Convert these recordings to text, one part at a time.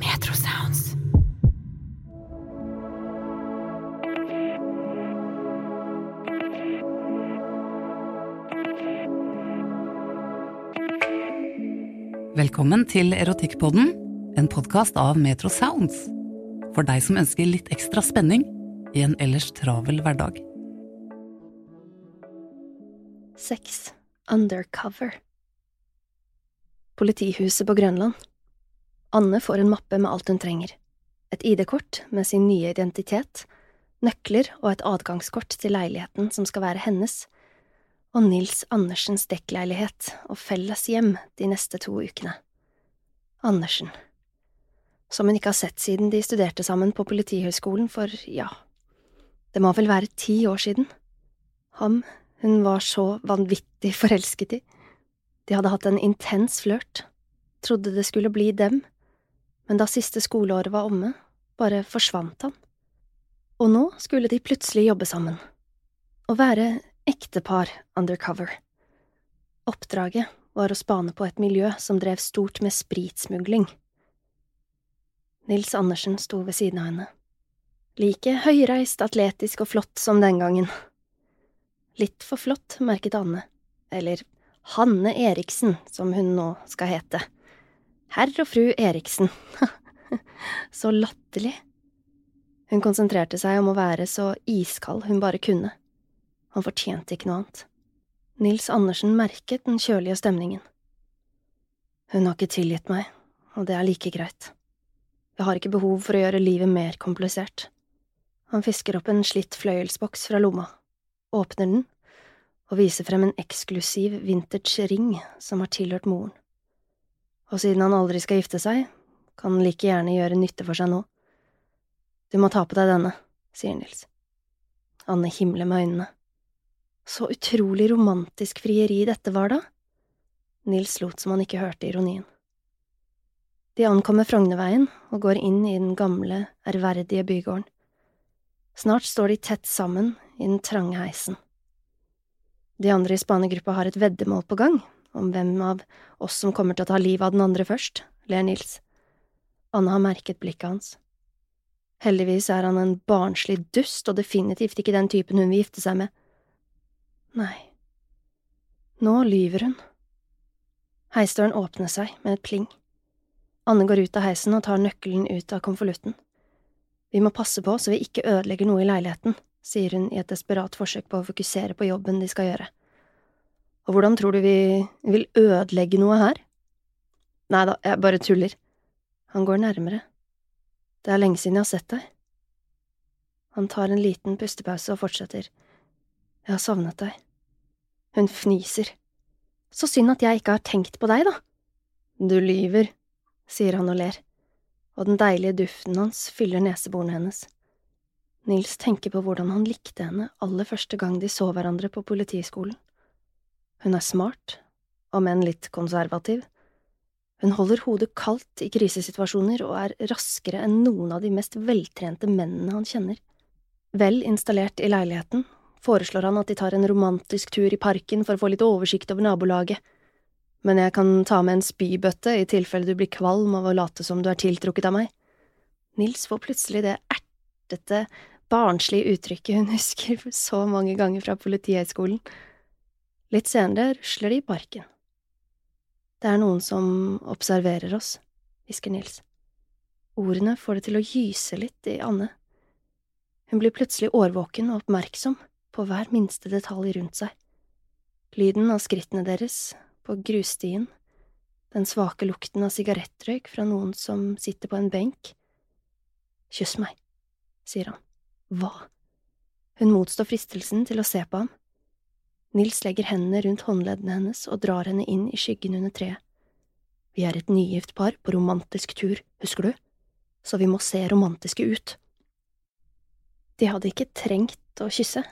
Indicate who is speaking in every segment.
Speaker 1: slash ACAST.
Speaker 2: Metro Sounds. Velkommen til Erotikkpodden, en podkast av Metro Sounds. For deg som ønsker litt ekstra spenning i en ellers travel hverdag.
Speaker 3: Sex undercover. Politihuset på Grønland. Anne får en mappe med alt hun trenger. Et ID-kort med sin nye identitet, nøkler og et adgangskort til leiligheten som skal være hennes, og Nils Andersens dekkleilighet og felles hjem de neste to ukene. Andersen. Som hun ikke har sett siden de studerte sammen på Politihøgskolen for, ja, det må vel være ti år siden. Ham hun var så vanvittig forelsket i. De hadde hatt en intens flørt, trodde det skulle bli dem, men da siste skoleåret var omme, bare forsvant han. Og nå skulle de plutselig jobbe sammen. Å være ektepar undercover. Oppdraget var å spane på et miljø som drev stort med spritsmugling. Nils Andersen sto ved siden av henne. Like høyreist, atletisk og flott som den gangen. Litt for flott, merket Anne, eller Hanne Eriksen, som hun nå skal hete. Herr og fru Eriksen. så latterlig. Hun konsentrerte seg om å være så iskald hun bare kunne. Han fortjente ikke noe annet. Nils Andersen merket den kjølige stemningen. Hun har ikke tilgitt meg, og det er like greit. Jeg har ikke behov for å gjøre livet mer komplisert. Han fisker opp en slitt fløyelsboks fra lomma, åpner den og viser frem en eksklusiv vintage ring som har tilhørt moren. Og siden han aldri skal gifte seg, kan han like gjerne gjøre nytte for seg nå. Du må ta på deg denne, sier Nils. Anne himler med øynene. Så utrolig romantisk frieri dette var, da. Nils lot som han ikke hørte ironien. De ankommer Frognerveien og går inn i den gamle, ærverdige bygården. Snart står de tett sammen i den trange heisen. De andre i spanegruppa har et veddemål på gang om hvem av oss som kommer til å ta livet av den andre først, ler Nils. Anne har merket blikket hans. Heldigvis er han en barnslig dust og definitivt ikke den typen hun vil gifte seg med. Nei, nå lyver hun. Heisdøren åpner seg med et pling. Anne går ut av heisen og tar nøkkelen ut av konvolutten. Vi må passe på så vi ikke ødelegger noe i leiligheten, sier hun i et desperat forsøk på å fokusere på jobben de skal gjøre. Og hvordan tror du vi vil ødelegge noe her? Nei da, jeg bare tuller. Han går nærmere. Det er lenge siden jeg har sett deg. Han tar en liten pustepause og fortsetter. Jeg har savnet deg. Hun fniser. Så synd at jeg ikke har tenkt på deg, da. Du lyver, sier han og ler, og den deilige duften hans fyller neseborene hennes. Nils tenker på hvordan han likte henne aller første gang de så hverandre på politiskolen. Hun er smart, om enn litt konservativ, Hun holder hodet kaldt i krisesituasjoner og er raskere enn noen av de mest veltrente mennene han kjenner. Vel installert i leiligheten foreslår han at de tar en romantisk tur i parken for å få litt oversikt over nabolaget, men jeg kan ta med en spybøtte i tilfelle du blir kvalm av å late som du er tiltrukket av meg. Nils får plutselig det ertete, barnslige uttrykket hun husker så mange ganger fra Politihøgskolen. Litt senere rusler de i parken. Det er noen som observerer oss, hvisker Nils. Ordene får det til å gyse litt i Anne. Hun blir plutselig årvåken og oppmerksom på hver minste detalj rundt seg. Lyden av skrittene deres, på grusstien, den svake lukten av sigarettrøyk fra noen som sitter på en benk. Kyss meg, sier han. Hva? Hun motstår fristelsen til å se på ham. Nils legger hendene rundt håndleddene hennes og drar henne inn i skyggen under treet. Vi er et nygift par på romantisk tur, husker du, så vi må se romantiske ut. De hadde ikke trengt å kysse.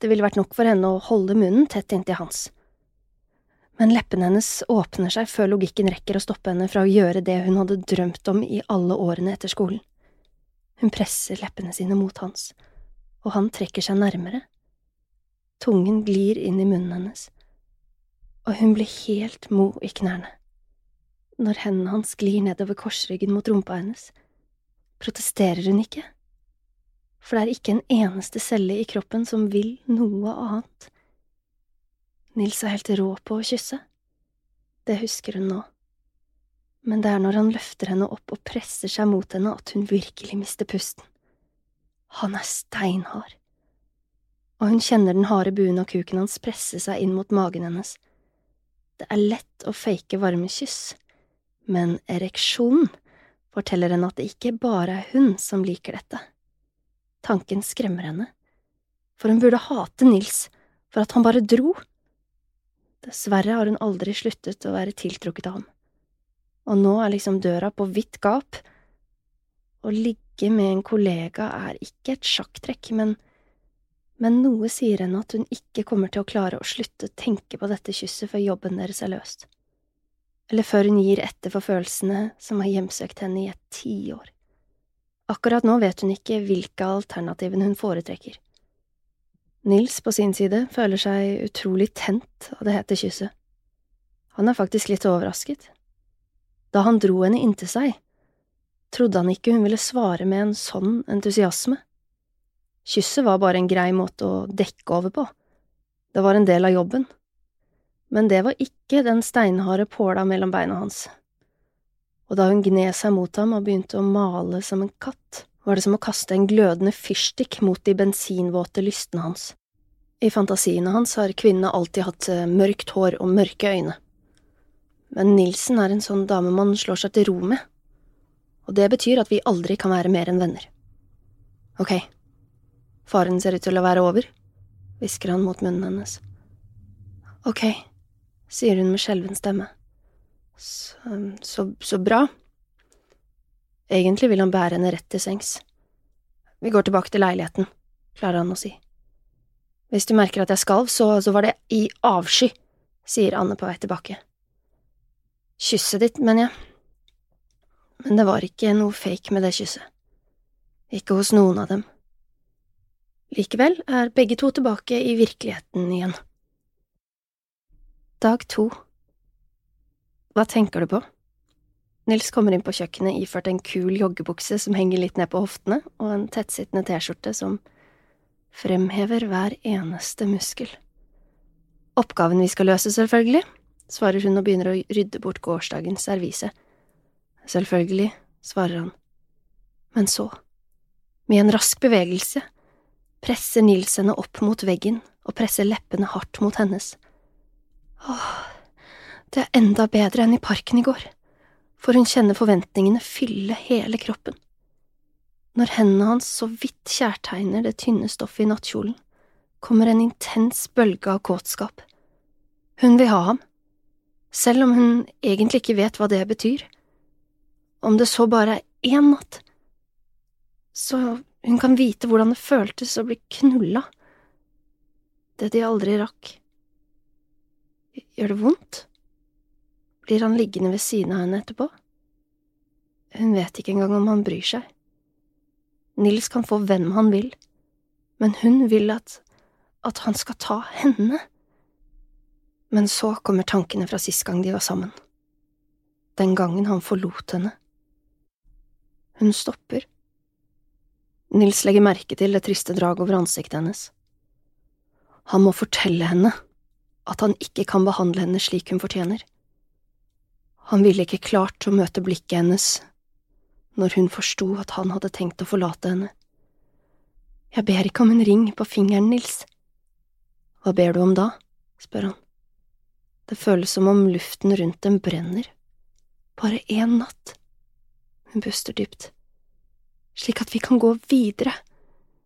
Speaker 3: Det ville vært nok for henne å holde munnen tett inntil hans men leppene hennes åpner seg før logikken rekker å stoppe henne fra å gjøre det hun hadde drømt om i alle årene etter skolen. Hun presser leppene sine mot hans, og han trekker seg nærmere. Tungen glir inn i munnen hennes, og hun blir helt mo i knærne. Når hendene hans glir nedover korsryggen mot rumpa hennes, protesterer hun ikke, for det er ikke en eneste celle i kroppen som vil noe annet Nils er helt rå på å kysse. Det husker hun nå. Men det er når han løfter henne opp og presser seg mot henne at hun virkelig mister pusten. Han er steinhard. Og hun kjenner den harde buen av kuken hans presse seg inn mot magen hennes. Det er lett å fake varme kyss, men ereksjonen forteller henne at det ikke bare er hun som liker dette. Tanken skremmer henne, for hun burde hate Nils for at han bare dro Dessverre har hun aldri sluttet å være tiltrukket av ham, og nå er liksom døra på vidt gap. Å ligge med en kollega er ikke et sjakktrekk, men, men noe sier henne at hun ikke kommer til å klare å slutte å tenke på dette kysset før jobben deres er løst, eller før hun gir etter for følelsene som har hjemsøkt henne i et tiår. Akkurat nå vet hun ikke hvilke alternativene hun foretrekker. Nils på sin side føler seg utrolig tent av det hete kysset. Han er faktisk litt overrasket. Da han dro henne inntil seg, trodde han ikke hun ville svare med en sånn entusiasme. Kysset var bare en grei måte å dekke over på, det var en del av jobben. Men det var ikke den steinharde påla mellom beina hans. Og da hun gned seg mot ham og begynte å male som en katt, var det som å kaste en glødende fyrstikk mot de bensinvåte lystene hans. I fantasiene hans har kvinnene alltid hatt eh, mørkt hår og mørke øyne. Men Nilsen er en sånn dame man slår seg til ro med, og det betyr at vi aldri kan være mer enn venner. Ok, faren ser ut til å være over, hvisker han mot munnen hennes. Ok, sier hun med skjelven stemme. Så, så, så bra. Egentlig vil han bære henne rett til sengs. Vi går tilbake til leiligheten, klarer han å si. Hvis du merker at jeg skalv, så, så var det i avsky, sier Anne på vei tilbake. Kysset ditt, mener jeg. Men det var ikke noe fake med det kysset. Ikke hos noen av dem. Likevel er begge to tilbake i virkeligheten igjen. Dag to Hva tenker du på? Nils kommer inn på kjøkkenet iført en kul joggebukse som henger litt ned på hoftene, og en tettsittende T-skjorte som fremhever hver eneste muskel. Oppgaven vi skal løse, selvfølgelig, svarer hun og begynner å rydde bort gårsdagens servise. Selvfølgelig, svarer han. Men så, med en rask bevegelse, presser Nils henne opp mot veggen og presser leppene hardt mot hennes. Åh, det er enda bedre enn i parken i går for hun kjenner forventningene fylle hele kroppen. Når hendene hans så vidt kjærtegner det tynne stoffet i nattkjolen, kommer en intens bølge av kåtskap. Hun vil ha ham, selv om hun egentlig ikke vet hva det betyr. Om det så bare er én natt, så hun kan vite hvordan det føltes å bli knulla. Det de aldri rakk. Gjør det vondt? Blir han liggende ved siden av henne etterpå? Hun vet ikke engang om han bryr seg. Nils kan få hvem han vil, men hun vil at, at han skal ta henne. Men så kommer tankene fra sist gang de var sammen. Den gangen han forlot henne. Hun stopper. Nils legger merke til det triste draget over ansiktet hennes. Han må fortelle henne at han ikke kan behandle henne slik hun fortjener. Han ville ikke klart å møte blikket hennes når hun forsto at han hadde tenkt å forlate henne. Jeg ber ikke om en ring på fingeren, Nils. Hva ber du om da? spør han. Det føles som om luften rundt dem brenner. Bare én natt. Hun puster dypt. Slik at vi kan gå videre.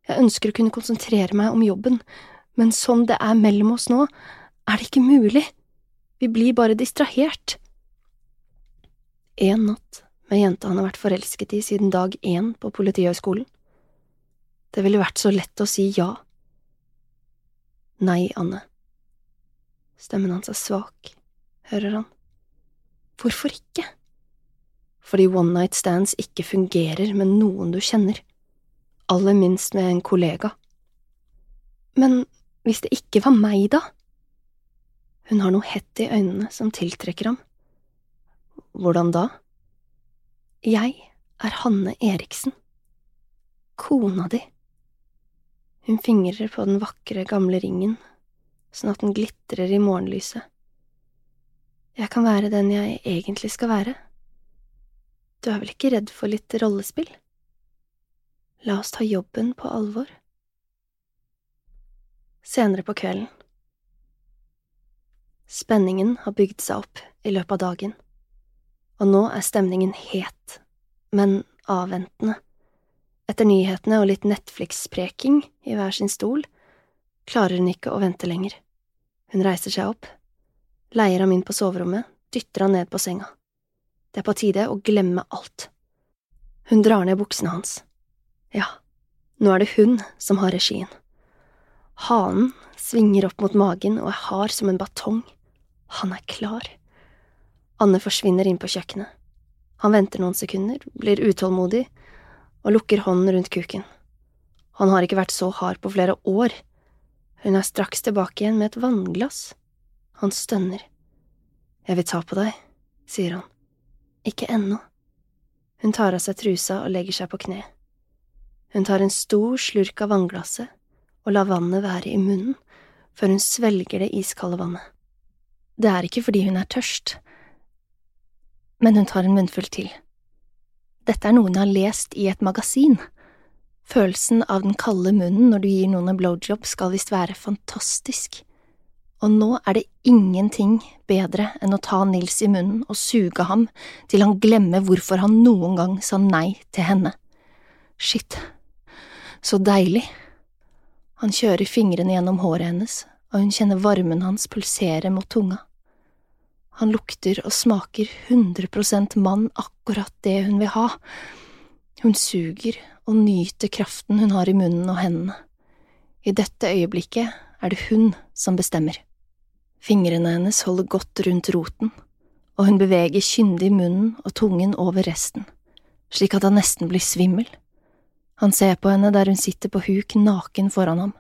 Speaker 3: Jeg ønsker å kunne konsentrere meg om jobben, men sånn det er mellom oss nå, er det ikke mulig. Vi blir bare distrahert. En natt med jenta han har vært forelsket i siden dag én på Politihøgskolen. Det ville vært så lett å si ja. Nei, Anne. Stemmen hans er svak, hører han. Hvorfor ikke? Fordi one night stands ikke fungerer med noen du kjenner, aller minst med en kollega. Men hvis det ikke var meg, da? Hun har noe hett i øynene som tiltrekker ham. Hvordan da? Jeg er Hanne Eriksen. Kona di. Hun fingrer på den vakre, gamle ringen, sånn at den glitrer i morgenlyset. Jeg kan være den jeg egentlig skal være. Du er vel ikke redd for litt rollespill? La oss ta jobben på alvor. Senere på kvelden. Spenningen har bygd seg opp i løpet av dagen og nå er stemningen het, men avventende. Etter nyhetene og litt Netflix-preking i hver sin stol klarer hun ikke å vente lenger. Hun reiser seg opp, leier ham inn på soverommet, dytter han ned på senga. Det er på tide å glemme alt. Hun drar ned buksene hans. Ja, nå er det hun som har regien. Hanen svinger opp mot magen og er hard som en batong. Han er klar. Anne forsvinner inn på kjøkkenet. Han venter noen sekunder, blir utålmodig og lukker hånden rundt kuken. Han har ikke vært så hard på flere år. Hun er straks tilbake igjen med et vannglass. Han stønner. Jeg vil ta på deg, sier han. Ikke ennå. Hun tar av seg trusa og legger seg på kne. Hun tar en stor slurk av vannglasset og lar vannet være i munnen før hun svelger det iskalde vannet. Det er ikke fordi hun er tørst, men hun tar en munnfull til. Dette er noe hun har lest i et magasin. Følelsen av den kalde munnen når du gir noen en blowjob skal visst være fantastisk, og nå er det ingenting bedre enn å ta Nils i munnen og suge ham til han glemmer hvorfor han noen gang sa nei til henne. Shit, så deilig. Han kjører fingrene gjennom håret hennes, og hun kjenner varmen hans pulsere mot tunga. Han lukter og smaker 100 mann akkurat det hun vil ha. Hun suger og nyter kraften hun har i munnen og hendene. I dette øyeblikket er det hun som bestemmer. Fingrene hennes holder godt rundt roten, og hun beveger kyndig munnen og tungen over resten, slik at han nesten blir svimmel. Han ser på henne der hun sitter på huk naken foran ham.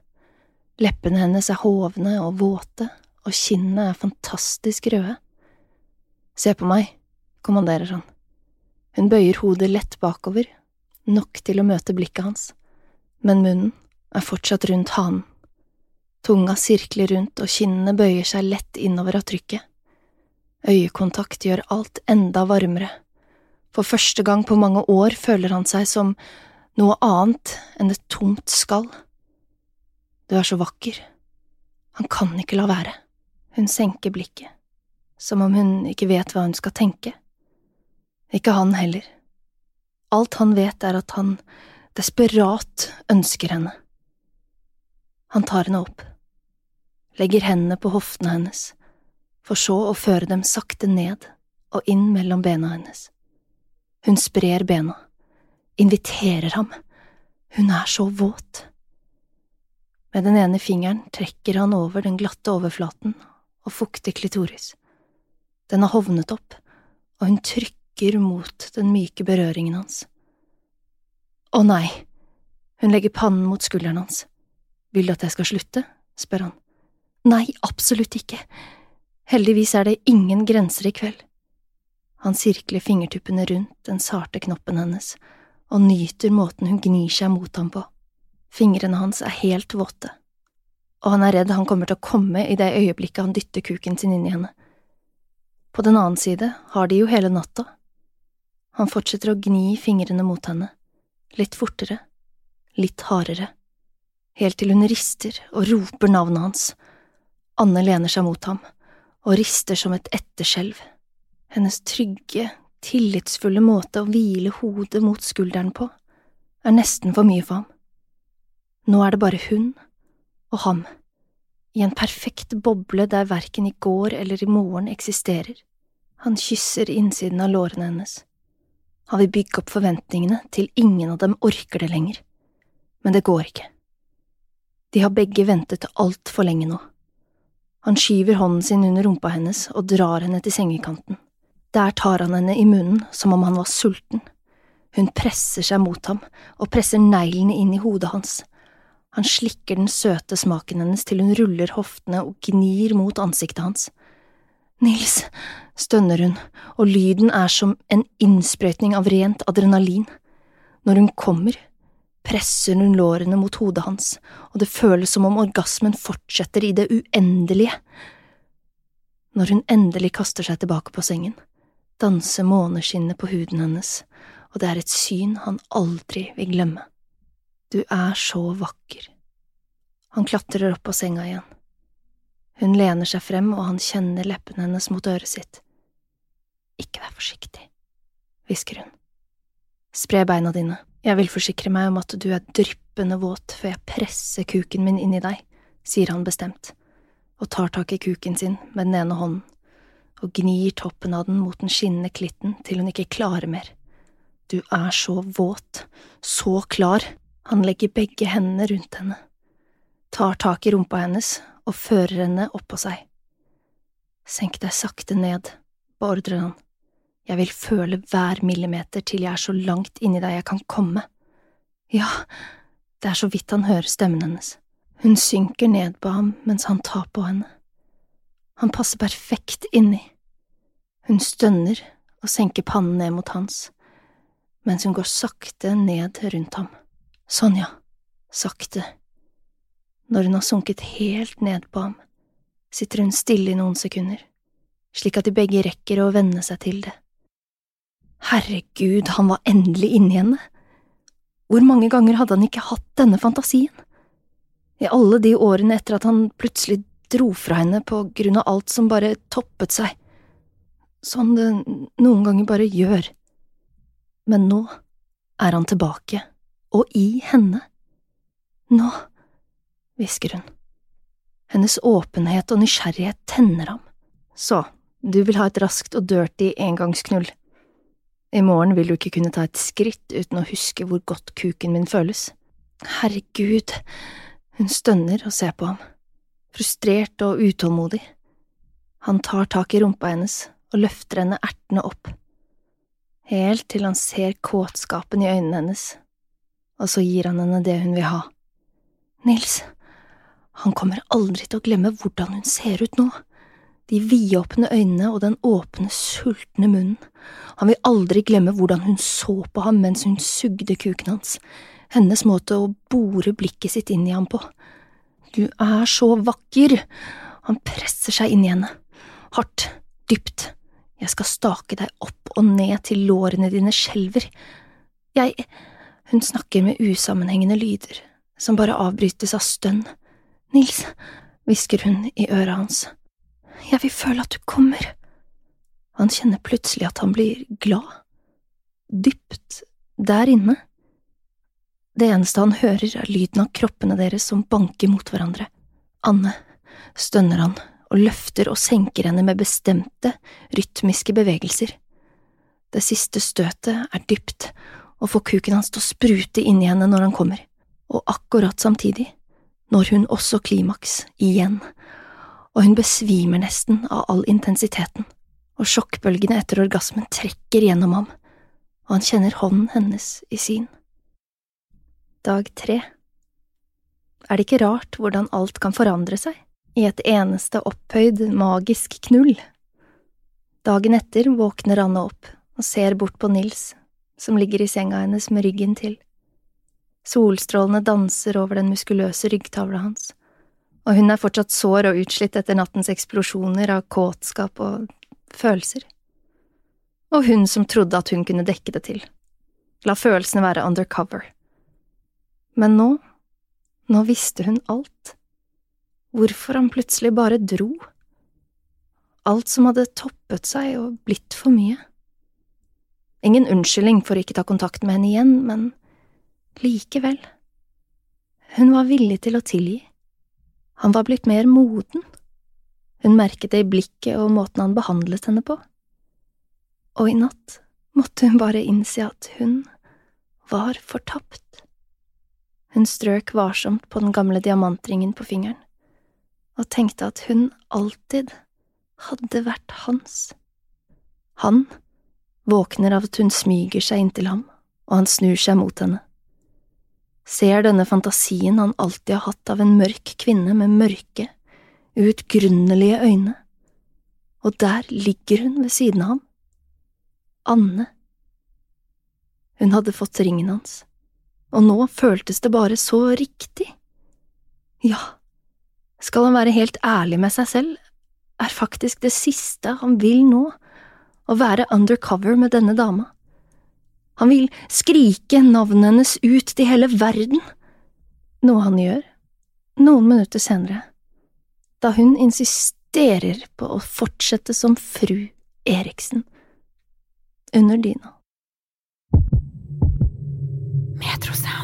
Speaker 3: Leppene hennes er hovne og våte, og kinnene er fantastisk røde. Se på meg, kommanderer han. Hun bøyer hodet lett bakover, nok til å møte blikket hans, men munnen er fortsatt rundt hanen. Tunga sirkler rundt og kinnene bøyer seg lett innover av trykket. Øyekontakt gjør alt enda varmere. For første gang på mange år føler han seg som noe annet enn et tomt skall. Du er så vakker. Han kan ikke la være. Hun senker blikket som om hun ikke vet hva hun skal tenke. Ikke han heller. Alt han vet er at han desperat ønsker henne. Han tar henne opp, legger hendene på hoftene hennes, for så å føre dem sakte ned og inn mellom bena hennes. Hun sprer bena, inviterer ham, hun er så våt. Med den ene fingeren trekker han over den glatte overflaten og fukter klitoris. Den har hovnet opp, og hun trykker mot den myke berøringen hans. Å nei, hun legger pannen mot skulderen hans. Vil du at jeg skal slutte? spør han. Nei, absolutt ikke. Heldigvis er det ingen grenser i kveld. Han sirkler fingertuppene rundt den sarte knoppen hennes og nyter måten hun gnir seg mot ham på. Fingrene hans er helt våte, og han er redd han kommer til å komme i det øyeblikket han dytter kuken sin inn i henne. På den annen side har de jo hele natta. Han fortsetter å gni fingrene mot henne, litt fortere, litt hardere, helt til hun rister og roper navnet hans. Anne lener seg mot ham og rister som et etterskjelv. Hennes trygge, tillitsfulle måte å hvile hodet mot skulderen på er nesten for mye for ham. Nå er det bare hun og ham, i en perfekt boble der verken i går eller i morgen eksisterer. Han kysser innsiden av lårene hennes. Han vil bygge opp forventningene til ingen av dem orker det lenger, men det går ikke. De har begge ventet altfor lenge nå. Han skyver hånden sin under rumpa hennes og drar henne til sengekanten. Der tar han henne i munnen som om han var sulten. Hun presser seg mot ham og presser neglene inn i hodet hans. Han slikker den søte smaken hennes til hun ruller hoftene og gnir mot ansiktet hans. Nils, stønner hun, og lyden er som en innsprøytning av rent adrenalin. Når hun kommer, presser hun lårene mot hodet hans, og det føles som om orgasmen fortsetter i det uendelige. Når hun endelig kaster seg tilbake på sengen, danser måneskinnet på huden hennes, og det er et syn han aldri vil glemme. Du er så vakker. Han klatrer opp på senga igjen. Hun lener seg frem, og han kjenner leppene hennes mot øret sitt. Ikke vær forsiktig, hvisker hun. Spre beina dine. Jeg vil forsikre meg om at du er dryppende våt før jeg presser kuken min inn i deg, sier han bestemt, og tar tak i kuken sin med den ene hånden, og gnir toppen av den mot den skinnende klitten til hun ikke klarer mer. Du er så våt, så klar, han legger begge hendene rundt henne, tar tak i rumpa hennes og fører henne oppå seg. Senk deg sakte ned, beordrer han. Jeg vil føle hver millimeter til jeg er så langt inni deg jeg kan komme. Ja, det er så vidt han hører stemmen hennes. Hun synker ned på ham mens han tar på henne. Han passer perfekt inni. Hun stønner og senker pannen ned mot hans, mens hun går sakte ned rundt ham. Sånn, ja, sakte. Når hun har sunket helt ned på ham, sitter hun stille i noen sekunder, slik at de begge rekker å venne seg til det. Herregud, han var endelig inni henne. Hvor mange ganger hadde han ikke hatt denne fantasien? I alle de årene etter at han plutselig dro fra henne på grunn av alt som bare toppet seg, sånn det noen ganger bare gjør. Men nå er han tilbake, og i henne. Nå, hvisker hun. Hennes åpenhet og nysgjerrighet tenner ham. Så, du vil ha et raskt og dirty engangsknull. I morgen vil du ikke kunne ta et skritt uten å huske hvor godt kuken min føles. Herregud, hun stønner og ser på ham, frustrert og utålmodig. Han tar tak i rumpa hennes og løfter henne ertende opp, helt til han ser kåtskapen i øynene hennes, og så gir han henne det hun vil ha. Nils, han kommer aldri til å glemme hvordan hun ser ut nå de vidåpne øynene og den åpne, sultne munnen. Han vil aldri glemme hvordan hun så på ham mens hun sugde kuken hans, hennes måte å bore blikket sitt inn i ham på. Du er så vakker! Han presser seg inn i henne, hardt, dypt. Jeg skal stake deg opp og ned til lårene dine skjelver. Jeg… Hun snakker med usammenhengende lyder, som bare avbrytes av stønn. Nils, hvisker hun i øret hans jeg vil føle at du kommer. Han kjenner plutselig at han blir glad, dypt der inne. Det eneste han hører, er lyden av kroppene deres som banker mot hverandre. Anne, stønner han og løfter og senker henne med bestemte, rytmiske bevegelser. Det siste støtet er dypt og får kuken hans til å sprute inni henne når han kommer, og akkurat samtidig når hun også klimaks, igjen, og hun besvimer nesten av all intensiteten. og sjokkbølgene etter orgasmen trekker gjennom ham, og han kjenner hånden hennes i sin. Dag tre Er det ikke rart hvordan alt kan forandre seg, i et eneste opphøyd, magisk knull? Dagen etter våkner Anne opp og ser bort på Nils, som ligger i senga hennes med ryggen til. Solstrålene danser over den muskuløse ryggtavla hans, og hun er fortsatt sår og utslitt etter nattens eksplosjoner av kåtskap og følelser. Og hun som trodde at hun kunne dekke det til. La følelsene være undercover. Men nå, nå visste hun alt. Hvorfor han plutselig bare dro. Alt som hadde toppet seg og blitt for mye. Ingen unnskyldning for å ikke ta kontakt med henne igjen, men likevel. Hun var villig til å tilgi. Han var blitt mer moden. Hun merket det i blikket og måten han behandlet henne på. Og i natt måtte hun bare innse at hun var fortapt. Hun strøk varsomt på den gamle diamantringen på fingeren, og tenkte at hun alltid hadde vært hans. Han våkner av at hun smyger seg inntil ham, og han snur seg mot henne ser denne fantasien han alltid har hatt av en mørk kvinne med mørke, uutgrunnelige øyne, og der ligger hun ved siden av ham. Anne. Hun hadde fått ringen hans, og nå føltes det bare så riktig. Ja, skal han være helt ærlig med seg selv, er faktisk det siste han vil nå, å være undercover med denne dama. Han vil skrike navnet hennes ut til hele verden, noe han gjør noen minutter senere, da hun insisterer på å fortsette som fru Eriksen under dyna. Metrosounds.